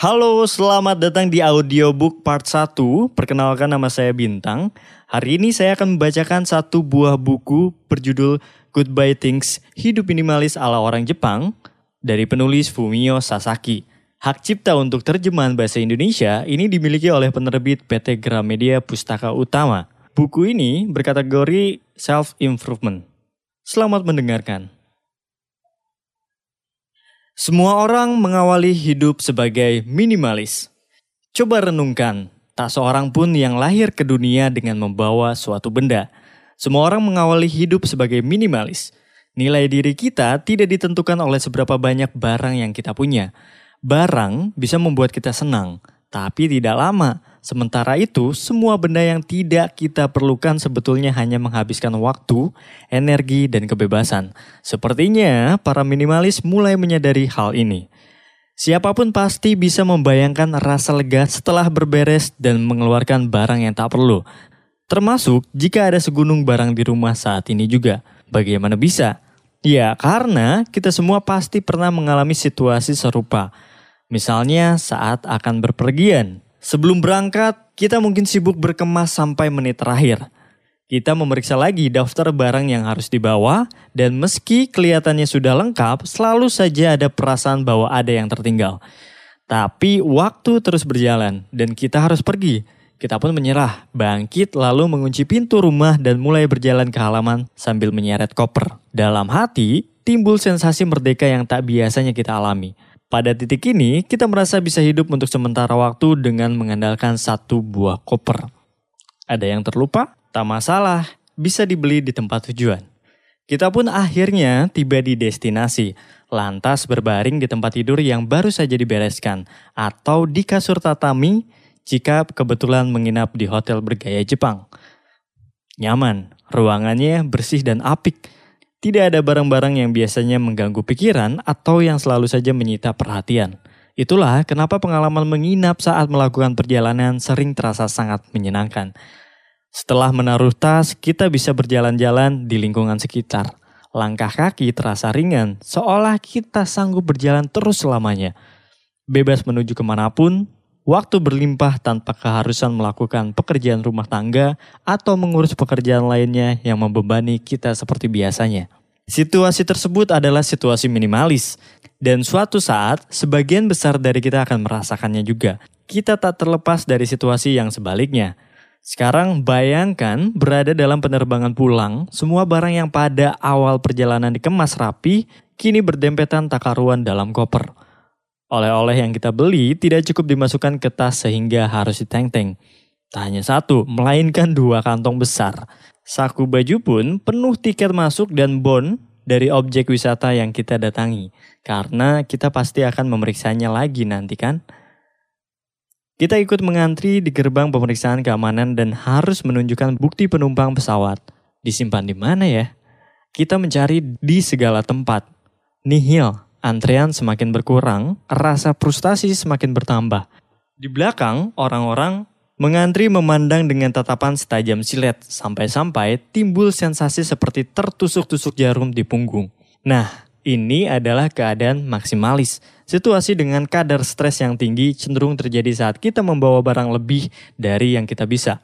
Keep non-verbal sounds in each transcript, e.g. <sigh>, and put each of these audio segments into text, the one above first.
Halo, selamat datang di audiobook part 1. Perkenalkan nama saya Bintang. Hari ini saya akan membacakan satu buah buku berjudul Goodbye Things, Hidup Minimalis ala Orang Jepang dari penulis Fumio Sasaki. Hak cipta untuk terjemahan bahasa Indonesia ini dimiliki oleh penerbit PT Gramedia Pustaka Utama. Buku ini berkategori self-improvement. Selamat mendengarkan. Semua orang mengawali hidup sebagai minimalis. Coba renungkan, tak seorang pun yang lahir ke dunia dengan membawa suatu benda. Semua orang mengawali hidup sebagai minimalis. Nilai diri kita tidak ditentukan oleh seberapa banyak barang yang kita punya. Barang bisa membuat kita senang, tapi tidak lama. Sementara itu, semua benda yang tidak kita perlukan sebetulnya hanya menghabiskan waktu, energi, dan kebebasan. Sepertinya para minimalis mulai menyadari hal ini. Siapa pun pasti bisa membayangkan rasa lega setelah berberes dan mengeluarkan barang yang tak perlu. Termasuk jika ada segunung barang di rumah saat ini juga. Bagaimana bisa? Ya, karena kita semua pasti pernah mengalami situasi serupa. Misalnya saat akan berpergian, Sebelum berangkat, kita mungkin sibuk berkemas sampai menit terakhir. Kita memeriksa lagi daftar barang yang harus dibawa, dan meski kelihatannya sudah lengkap, selalu saja ada perasaan bahwa ada yang tertinggal. Tapi waktu terus berjalan, dan kita harus pergi. Kita pun menyerah, bangkit lalu mengunci pintu rumah dan mulai berjalan ke halaman sambil menyeret koper. Dalam hati, timbul sensasi merdeka yang tak biasanya kita alami. Pada titik ini, kita merasa bisa hidup untuk sementara waktu dengan mengandalkan satu buah koper. Ada yang terlupa? Tak masalah, bisa dibeli di tempat tujuan. Kita pun akhirnya tiba di destinasi, lantas berbaring di tempat tidur yang baru saja dibereskan, atau di kasur tatami jika kebetulan menginap di hotel bergaya Jepang. Nyaman, ruangannya bersih dan apik, tidak ada barang-barang yang biasanya mengganggu pikiran atau yang selalu saja menyita perhatian. Itulah kenapa pengalaman menginap saat melakukan perjalanan sering terasa sangat menyenangkan. Setelah menaruh tas, kita bisa berjalan-jalan di lingkungan sekitar. Langkah kaki terasa ringan, seolah kita sanggup berjalan terus selamanya. Bebas menuju ke mana pun, waktu berlimpah tanpa keharusan melakukan pekerjaan rumah tangga atau mengurus pekerjaan lainnya yang membebani kita seperti biasanya. Situasi tersebut adalah situasi minimalis, dan suatu saat sebagian besar dari kita akan merasakannya juga. Kita tak terlepas dari situasi yang sebaliknya. Sekarang bayangkan berada dalam penerbangan pulang, semua barang yang pada awal perjalanan dikemas rapi, kini berdempetan tak karuan dalam koper. Oleh-oleh yang kita beli tidak cukup dimasukkan ke tas sehingga harus diteng-teng. Tak hanya satu, melainkan dua kantong besar. Saku baju pun penuh tiket masuk dan bon dari objek wisata yang kita datangi. Karena kita pasti akan memeriksanya lagi nanti kan? Kita ikut mengantri di gerbang pemeriksaan keamanan dan harus menunjukkan bukti penumpang pesawat. Disimpan di mana ya? Kita mencari di segala tempat. Nihil, Antrean semakin berkurang, rasa frustasi semakin bertambah. Di belakang, orang-orang mengantri memandang dengan tatapan setajam silet, sampai-sampai timbul sensasi seperti tertusuk-tusuk jarum di punggung. Nah, ini adalah keadaan maksimalis. Situasi dengan kadar stres yang tinggi cenderung terjadi saat kita membawa barang lebih dari yang kita bisa.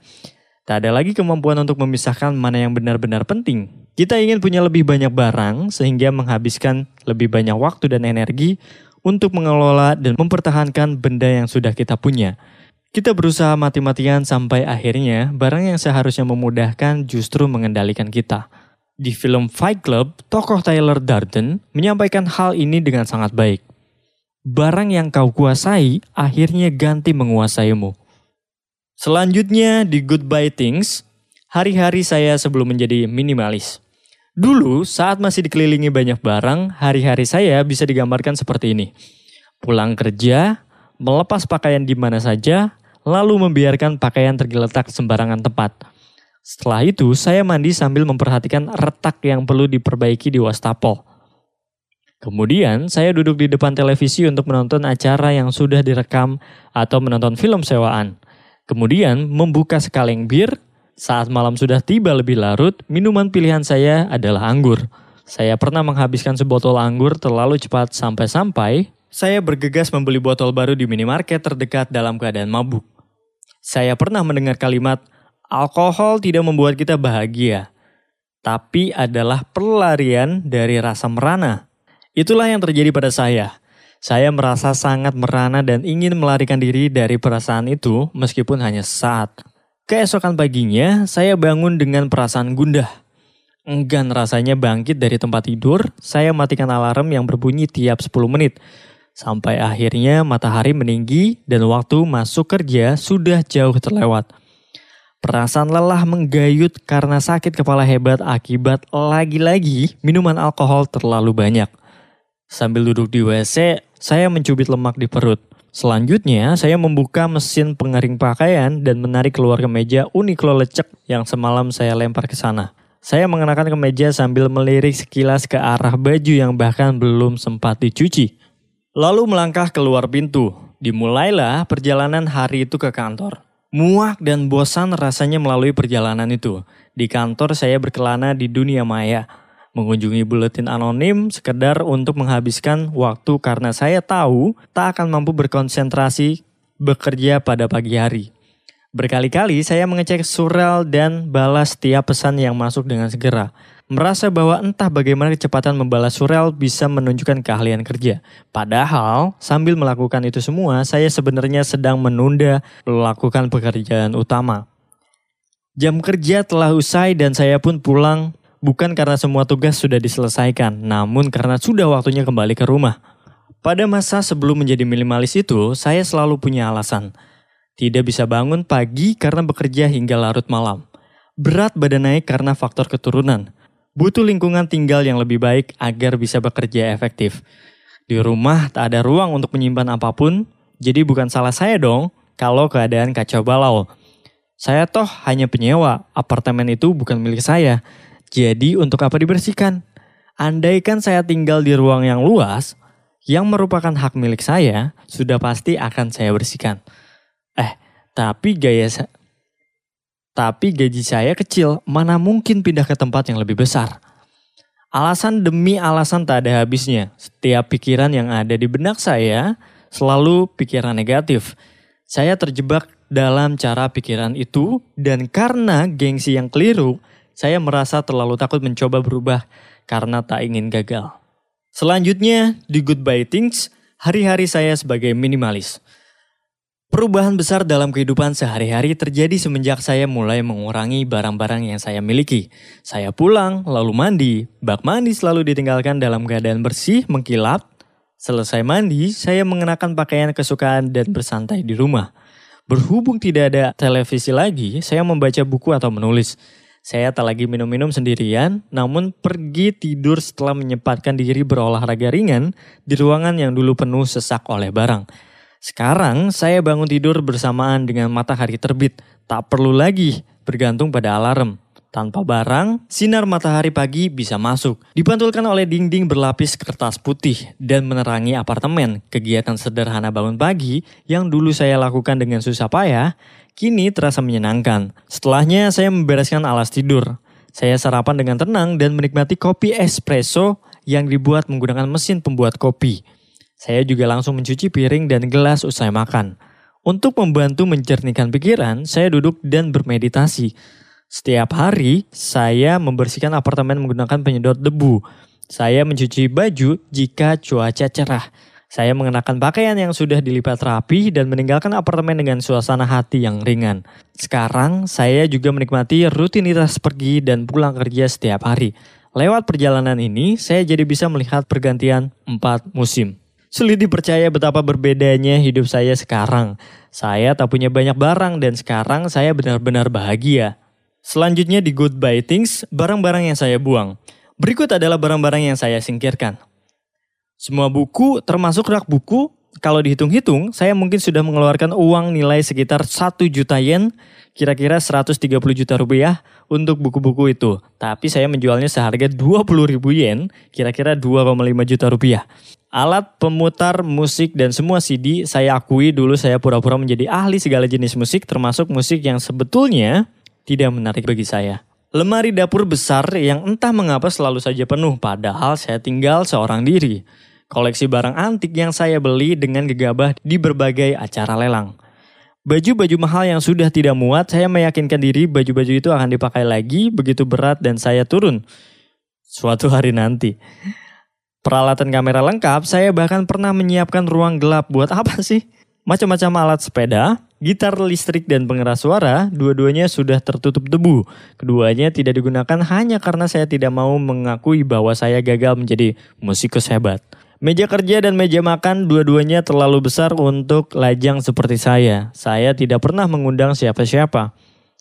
Tak ada lagi kemampuan untuk memisahkan mana yang benar-benar penting kita ingin punya lebih banyak barang sehingga menghabiskan lebih banyak waktu dan energi untuk mengelola dan mempertahankan benda yang sudah kita punya. Kita berusaha mati-matian sampai akhirnya barang yang seharusnya memudahkan justru mengendalikan kita. Di film Fight Club, tokoh Tyler Durden menyampaikan hal ini dengan sangat baik. Barang yang kau kuasai akhirnya ganti menguasaimu. Selanjutnya di Goodbye Things, hari-hari saya sebelum menjadi minimalis. Dulu saat masih dikelilingi banyak barang, hari-hari saya bisa digambarkan seperti ini. Pulang kerja, melepas pakaian di mana saja, lalu membiarkan pakaian tergeletak sembarangan tempat. Setelah itu, saya mandi sambil memperhatikan retak yang perlu diperbaiki di wastafel. Kemudian, saya duduk di depan televisi untuk menonton acara yang sudah direkam atau menonton film sewaan. Kemudian, membuka sekaleng bir, saat malam sudah tiba lebih larut, minuman pilihan saya adalah anggur. Saya pernah menghabiskan sebotol anggur terlalu cepat sampai-sampai saya bergegas membeli botol baru di minimarket terdekat dalam keadaan mabuk. Saya pernah mendengar kalimat, alkohol tidak membuat kita bahagia, tapi adalah pelarian dari rasa merana. Itulah yang terjadi pada saya. Saya merasa sangat merana dan ingin melarikan diri dari perasaan itu meskipun hanya saat. Keesokan paginya, saya bangun dengan perasaan gundah. Enggan rasanya bangkit dari tempat tidur, saya matikan alarm yang berbunyi tiap 10 menit. Sampai akhirnya matahari meninggi dan waktu masuk kerja sudah jauh terlewat. Perasaan lelah menggayut karena sakit kepala hebat akibat lagi-lagi minuman alkohol terlalu banyak. Sambil duduk di WC, saya mencubit lemak di perut. Selanjutnya, saya membuka mesin pengering pakaian dan menarik keluar kemeja Uniqlo lecek yang semalam saya lempar ke sana. Saya mengenakan kemeja sambil melirik sekilas ke arah baju yang bahkan belum sempat dicuci. Lalu melangkah keluar pintu. Dimulailah perjalanan hari itu ke kantor. Muak dan bosan rasanya melalui perjalanan itu. Di kantor saya berkelana di dunia maya. Mengunjungi buletin anonim sekedar untuk menghabiskan waktu karena saya tahu tak akan mampu berkonsentrasi bekerja pada pagi hari. Berkali-kali saya mengecek surel dan balas setiap pesan yang masuk dengan segera. Merasa bahwa entah bagaimana kecepatan membalas surel bisa menunjukkan keahlian kerja. Padahal sambil melakukan itu semua, saya sebenarnya sedang menunda melakukan pekerjaan utama. Jam kerja telah usai dan saya pun pulang bukan karena semua tugas sudah diselesaikan, namun karena sudah waktunya kembali ke rumah. Pada masa sebelum menjadi minimalis itu, saya selalu punya alasan. Tidak bisa bangun pagi karena bekerja hingga larut malam. Berat badan naik karena faktor keturunan. Butuh lingkungan tinggal yang lebih baik agar bisa bekerja efektif. Di rumah tak ada ruang untuk menyimpan apa pun, jadi bukan salah saya dong kalau keadaan kacau balau. Saya toh hanya penyewa, apartemen itu bukan milik saya. Jadi untuk apa dibersihkan? Andaikan saya tinggal di ruang yang luas, yang merupakan hak milik saya, sudah pasti akan saya bersihkan. Eh, tapi gaya sa tapi gaji saya kecil, mana mungkin pindah ke tempat yang lebih besar. Alasan demi alasan tak ada habisnya. Setiap pikiran yang ada di benak saya selalu pikiran negatif. Saya terjebak dalam cara pikiran itu dan karena gengsi yang keliru, saya merasa terlalu takut mencoba berubah karena tak ingin gagal. Selanjutnya, di Goodbye Things, hari-hari saya sebagai minimalis. Perubahan besar dalam kehidupan sehari-hari terjadi semenjak saya mulai mengurangi barang-barang yang saya miliki. Saya pulang, lalu mandi. Bak mandi selalu ditinggalkan dalam keadaan bersih, mengkilap. Selesai mandi, saya mengenakan pakaian kesukaan dan bersantai di rumah. Berhubung tidak ada televisi lagi, saya membaca buku atau menulis. Saya tak lagi minum-minum sendirian, namun pergi tidur setelah menyempatkan diri berolahraga ringan di ruangan yang dulu penuh sesak oleh barang. Sekarang saya bangun tidur bersamaan dengan matahari terbit. Tak perlu lagi bergantung pada alarm. Tanpa barang, sinar matahari pagi bisa masuk. Dipantulkan oleh dinding berlapis kertas putih dan menerangi apartemen. Kegiatan sederhana bangun pagi yang dulu saya lakukan dengan susah payah, kini terasa menyenangkan. Setelahnya saya membereskan alas tidur. Saya sarapan dengan tenang dan menikmati kopi espresso yang dibuat menggunakan mesin pembuat kopi. Saya juga langsung mencuci piring dan gelas usai makan. Untuk membantu mencernihkan pikiran, saya duduk dan bermeditasi. Setiap hari, saya membersihkan apartemen menggunakan penyedot debu. Saya mencuci baju jika cuaca cerah. Saya mengenakan pakaian yang sudah dilipat rapi dan meninggalkan apartemen dengan suasana hati yang ringan. Sekarang, saya juga menikmati rutinitas pergi dan pulang kerja setiap hari. Lewat perjalanan ini, saya jadi bisa melihat pergantian empat musim. Sulit dipercaya betapa berbedanya hidup saya sekarang. Saya tak punya banyak barang dan sekarang saya benar-benar bahagia. Selanjutnya di Goodbye Things, barang-barang yang saya buang. Berikut adalah barang-barang yang saya singkirkan. Semua buku, termasuk rak buku, kalau dihitung-hitung, saya mungkin sudah mengeluarkan uang nilai sekitar 1 juta yen, kira-kira 130 juta rupiah untuk buku-buku itu. Tapi saya menjualnya seharga 20 ribu yen, kira-kira 2,5 juta rupiah. Alat pemutar musik dan semua CD saya akui dulu saya pura-pura menjadi ahli segala jenis musik termasuk musik yang sebetulnya tidak menarik bagi saya. Lemari dapur besar yang entah mengapa selalu saja penuh padahal saya tinggal seorang diri. koleksi barang antik yang saya beli dengan gegabah di berbagai acara lelang. Baju-baju mahal yang sudah tidak muat, saya meyakinkan diri baju-baju itu akan dipakai lagi begitu berat dan saya turun. Suatu hari nanti. Peralatan kamera lengkap, saya bahkan pernah menyiapkan ruang gelap buat apa sih? Macam-macam alat sepeda, gitar listrik dan pengeras suara, dua-duanya sudah tertutup debu. Keduanya tidak digunakan hanya karena saya tidak mau mengakui bahwa saya gagal menjadi musikus hebat. Meja kerja dan meja makan dua-duanya terlalu besar untuk lajang seperti saya. Saya tidak pernah mengundang siapa-siapa,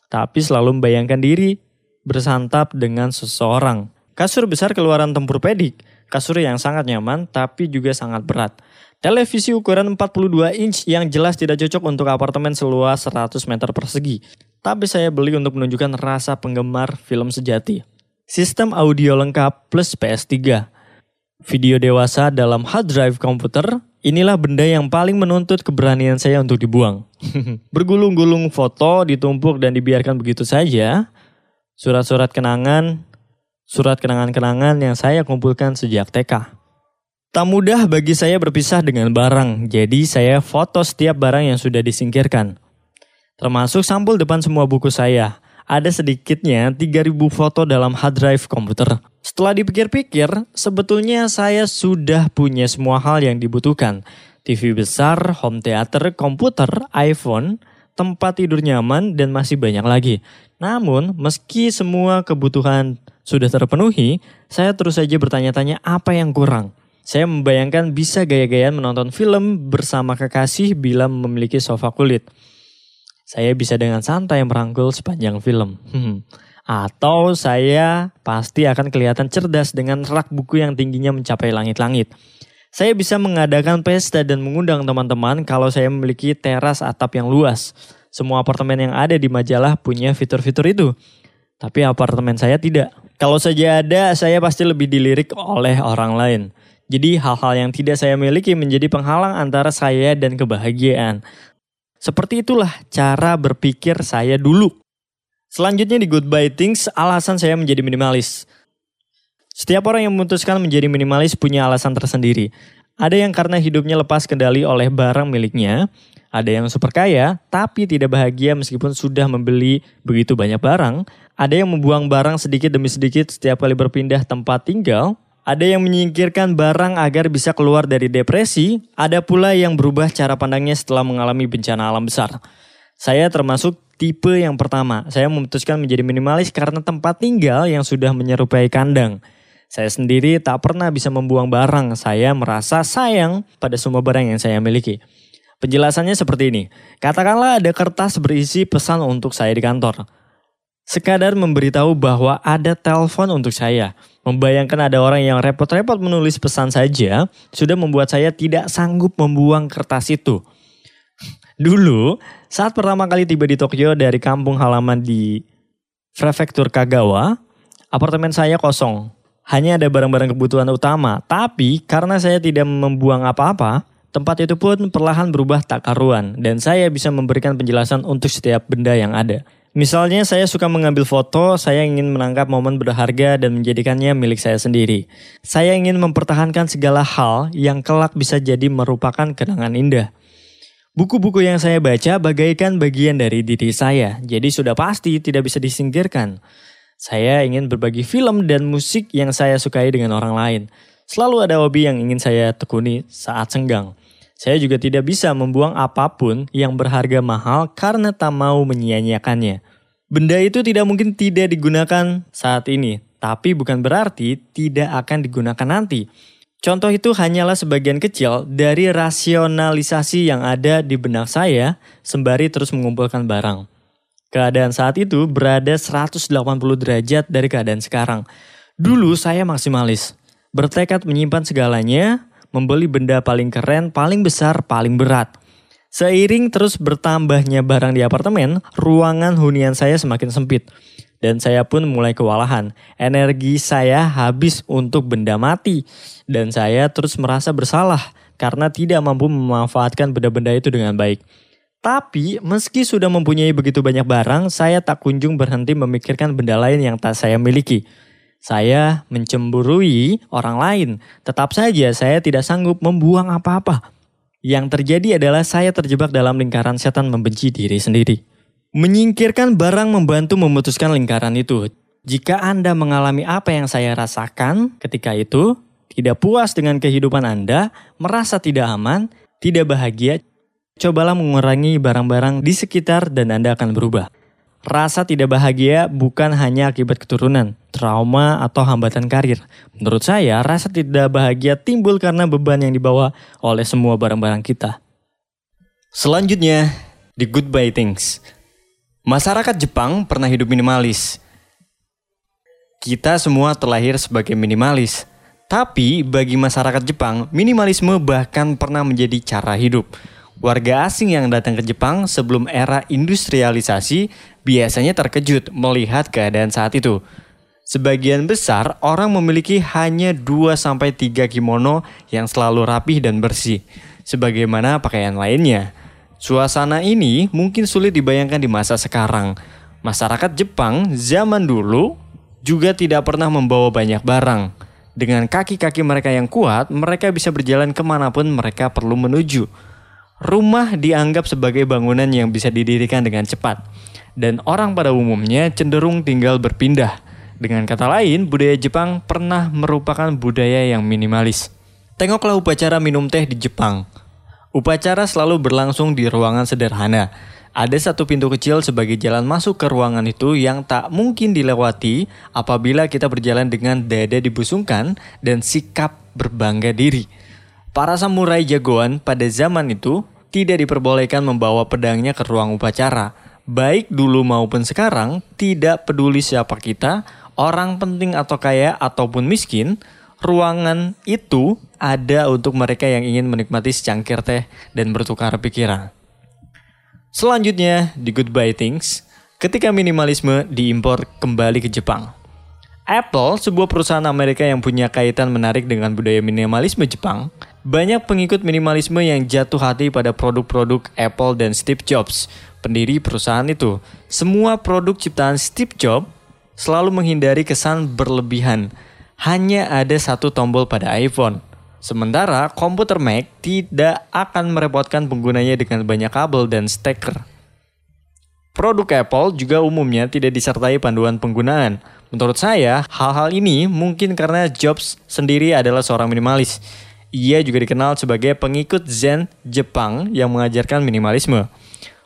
tapi selalu membayangkan diri bersantap dengan seseorang. Kasur besar keluaran tempur pedik, kasur yang sangat nyaman tapi juga sangat berat. Televisi ukuran 42 inch yang jelas tidak cocok untuk apartemen seluas 100 meter persegi. Tapi saya beli untuk menunjukkan rasa penggemar film sejati. Sistem audio lengkap plus PS3 video dewasa dalam hard drive komputer, inilah benda yang paling menuntut keberanian saya untuk dibuang. <laughs> Bergulung-gulung foto ditumpuk dan dibiarkan begitu saja. Surat-surat kenangan, surat kenangan-kenangan yang saya kumpulkan sejak TK. Tak mudah bagi saya berpisah dengan barang, jadi saya foto setiap barang yang sudah disingkirkan. Termasuk sampul depan semua buku saya. Ada sedikitnya 3000 foto dalam hard drive komputer. Setelah dipikir-pikir, sebetulnya saya sudah punya semua hal yang dibutuhkan. TV besar, home theater, komputer, iPhone, tempat tidur nyaman, dan masih banyak lagi. Namun, meski semua kebutuhan sudah terpenuhi, saya terus saja bertanya-tanya apa yang kurang. Saya membayangkan bisa gaya-gayaan menonton film bersama kekasih bila memiliki sofa kulit. Saya bisa dengan santai merangkul sepanjang film. Hmm. Atau saya pasti akan kelihatan cerdas dengan rak buku yang tingginya mencapai langit-langit. Saya bisa mengadakan pesta dan mengundang teman-teman kalau saya memiliki teras atap yang luas. Semua apartemen yang ada di majalah punya fitur-fitur itu. Tapi apartemen saya tidak. Kalau saja ada, saya pasti lebih dilirik oleh orang lain. Jadi hal-hal yang tidak saya miliki menjadi penghalang antara saya dan kebahagiaan. Seperti itulah cara berpikir saya dulu. Selanjutnya di Goodbye Things, alasan saya menjadi minimalis. Setiap orang yang memutuskan menjadi minimalis punya alasan tersendiri. Ada yang karena hidupnya lepas kendali oleh barang miliknya, ada yang super kaya tapi tidak bahagia meskipun sudah membeli begitu banyak barang, ada yang membuang barang sedikit demi sedikit setiap kali berpindah tempat tinggal, ada yang menyingkirkan barang agar bisa keluar dari depresi, ada pula yang berubah cara pandangnya setelah mengalami bencana alam besar. Saya termasuk tipe yang pertama. Saya memutuskan menjadi minimalis karena tempat tinggal yang sudah menyerupai kandang. Saya sendiri tak pernah bisa membuang barang. Saya merasa sayang pada semua barang yang saya miliki. Penjelasannya seperti ini. Katakanlah ada kertas berisi pesan untuk saya di kantor. Sekadar memberitahu bahwa ada telepon untuk saya. Membayangkan ada orang yang repot-repot menulis pesan saja sudah membuat saya tidak sanggup membuang kertas itu. Dulu, saat pertama kali tiba di Tokyo dari kampung halaman di prefektur Kagawa, apartemen saya kosong. Hanya ada barang-barang kebutuhan utama, tapi karena saya tidak membuang apa-apa, tempat itu pun perlahan berubah tak karuan dan saya bisa memberikan penjelasan untuk setiap benda yang ada. Misalnya saya suka mengambil foto, saya ingin menangkap momen berharga dan menjadikannya milik saya sendiri. Saya ingin mempertahankan segala hal yang kelak bisa jadi merupakan kenangan indah. Buku-buku yang saya baca bagaikan bagian dari diri saya, jadi sudah pasti tidak bisa disingkirkan. Saya ingin berbagi film dan musik yang saya sukai dengan orang lain. Selalu ada hobi yang ingin saya tekuni saat senggang. Saya juga tidak bisa membuang apa pun yang berharga mahal karena tak mau menyia-nyiakannya. Benda itu tidak mungkin tidak digunakan saat ini, tapi bukan berarti tidak akan digunakan nanti. Contoh itu hanyalah sebagian kecil dari rasionalisasi yang ada di benak saya sembari terus mengumpulkan barang. Keadaan saat itu berada 180 derajat dari keadaan sekarang. Dulu saya maksimalis, bertekad menyimpan segalanya, membeli benda paling keren, paling besar, paling berat. Seiring terus bertambahnya barang di apartemen, ruangan hunian saya semakin sempit dan saya pun mulai kewalahan. Energi saya habis untuk benda mati dan saya terus merasa bersalah karena tidak mampu memanfaatkan benda-benda itu dengan baik. Tapi meski sudah mempunyai begitu banyak barang, saya tak kunjung berhenti memikirkan benda lain yang tak saya miliki. Saya mencemburui orang lain. Tetap saja saya tidak sanggup membuang apa-apa. Yang terjadi adalah saya terjebak dalam lingkaran setan membenci diri sendiri. Menyingkirkan barang membantu memutuskan lingkaran itu. Jika Anda mengalami apa yang saya rasakan ketika itu, tidak puas dengan kehidupan Anda, merasa tidak aman, tidak bahagia, cobalah mengurangi barang-barang di sekitar dan Anda akan berubah. Rasa tidak bahagia bukan hanya akibat keturunan, trauma, atau hambatan karir. Menurut saya, rasa tidak bahagia timbul karena beban yang dibawa oleh semua barang-barang kita. Selanjutnya, the goodbye things. Masyarakat Jepang pernah hidup minimalis. Kita semua terlahir sebagai minimalis. Tapi bagi masyarakat Jepang, minimalisme bahkan pernah menjadi cara hidup. Warga asing yang datang ke Jepang sebelum era industrialisasi biasanya terkejut melihat keadaan saat itu. Sebagian besar orang memiliki hanya 2-3 kimono yang selalu rapih dan bersih, sebagaimana pakaian lainnya. Suasana ini mungkin sulit dibayangkan di masa sekarang. Masyarakat Jepang zaman dulu juga tidak pernah membawa banyak barang. Dengan kaki-kaki mereka yang kuat, mereka bisa berjalan ke mana pun mereka perlu menuju. Rumah dianggap sebagai bangunan yang bisa didirikan dengan cepat dan orang pada umumnya cenderung tinggal berpindah. Dengan kata lain, budaya Jepang pernah merupakan budaya yang minimalis. Tengoklah upacara minum teh di Jepang. Upacara selalu berlangsung di ruangan sederhana. Ada satu pintu kecil sebagai jalan masuk ke ruangan itu yang tak mungkin dilewati apabila kita berjalan dengan dada dibusungkan dan sikap berbangga diri. Para samurai jagoan pada zaman itu tidak diperbolehkan membawa pedangnya ke ruang upacara baik dulu maupun sekarang, tidak peduli siapa kita, orang penting atau kaya ataupun miskin, ruangan itu ada untuk mereka yang ingin menikmati secangkir teh dan bertukar pikiran. Selanjutnya, di Goodbye Things, ketika minimalisme diimpor kembali ke Jepang. Apple, sebuah perusahaan Amerika yang punya kaitan menarik dengan budaya minimalisme Jepang, banyak pengikut minimalisme yang jatuh hati pada produk-produk Apple dan Steve Jobs, pendiri perusahaan itu. Semua produk ciptaan Steve Jobs selalu menghindari kesan berlebihan. Hanya ada satu tombol pada iPhone. Sementara komputer Mac tidak akan merepotkan penggunanya dengan banyak kabel dan steker. Produk Apple juga umumnya tidak disertai panduan penggunaan. Menurut saya, hal-hal ini mungkin karena Jobs sendiri adalah seorang minimalis. Ia juga dikenal sebagai pengikut Zen Jepang yang mengajarkan minimalisme.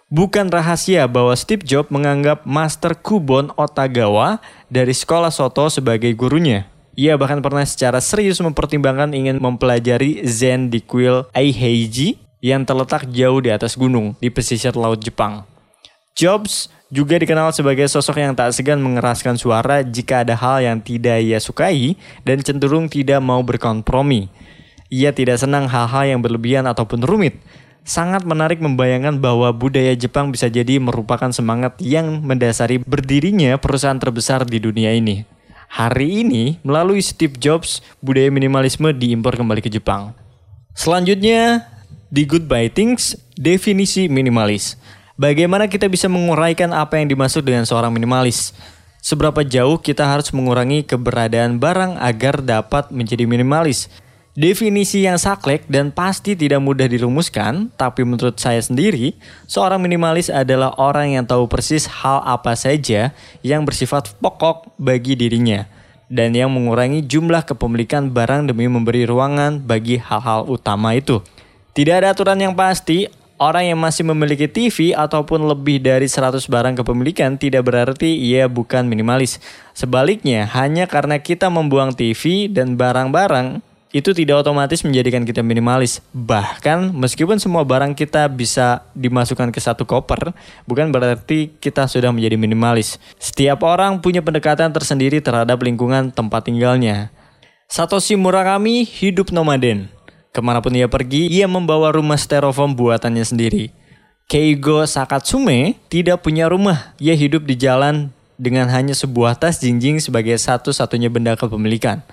Bukan rahasia bahwa Steve Jobs menganggap Master Kubon Otagawa dari sekolah Soto sebagai gurunya. Ia bahkan pernah secara serius mempertimbangkan ingin mempelajari Zen di kuil Aiheiji yang terletak jauh di atas gunung di pesisir laut Jepang. Jobs juga dikenal sebagai sosok yang tak segan mengeraskan suara jika ada hal yang tidak ia sukai dan cenderung tidak mau berkompromi. Ia tidak senang hal-hal yang berlebihan ataupun rumit, sangat menarik membayangkan bahwa budaya Jepang bisa jadi merupakan semangat yang mendasari berdirinya perusahaan terbesar di dunia ini. Hari ini, melalui Steve Jobs, budaya minimalisme diimpor kembali ke Jepang. Selanjutnya, di Goodbye Things, definisi minimalis. Bagaimana kita bisa menguraikan apa yang dimaksud dengan seorang minimalis? Seberapa jauh kita harus mengurangi keberadaan barang agar dapat menjadi minimalis? Definisi yang saklek dan pasti tidak mudah dirumuskan, tapi menurut saya sendiri, seorang minimalis adalah orang yang tahu persis hal apa saja yang bersifat pokok bagi dirinya dan yang mengurangi jumlah kepemilikan barang demi memberi ruangan bagi hal-hal utama itu. Tidak ada aturan yang pasti, orang yang masih memiliki TV ataupun lebih dari 100 barang kepemilikan tidak berarti ia bukan minimalis. Sebaliknya, hanya karena kita membuang TV dan barang-barang itu tidak otomatis menjadikan kita minimalis. Bahkan meskipun semua barang kita bisa dimasukkan ke satu koper, bukan berarti kita sudah menjadi minimalis. Setiap orang punya pendekatan tersendiri terhadap lingkungan tempat tinggalnya. Satoshi Murakami hidup nomaden. Ke mana pun ia pergi, ia membawa rumah styrofoam buatannya sendiri. Keigo Sakatsume tidak punya rumah. Ia hidup di jalan dengan hanya sebuah tas jinjing sebagai satu-satunya benda kepemilikan.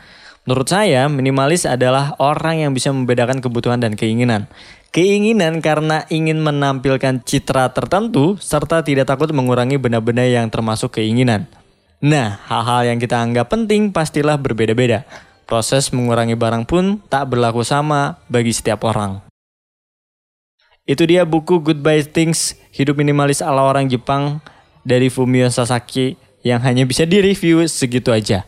Menurut saya, minimalis adalah orang yang bisa membedakan kebutuhan dan keinginan. Keinginan karena ingin menampilkan citra tertentu serta tidak takut mengurangi benda-benda yang termasuk keinginan. Nah, hal-hal yang kita anggap penting pastilah berbeda-beda. Proses mengurangi barang pun tak berlaku sama bagi setiap orang. Itu dia buku Goodbye Things, Hidup Minimalis ala orang Jepang dari Fumio Sasaki yang hanya bisa direview segitu aja.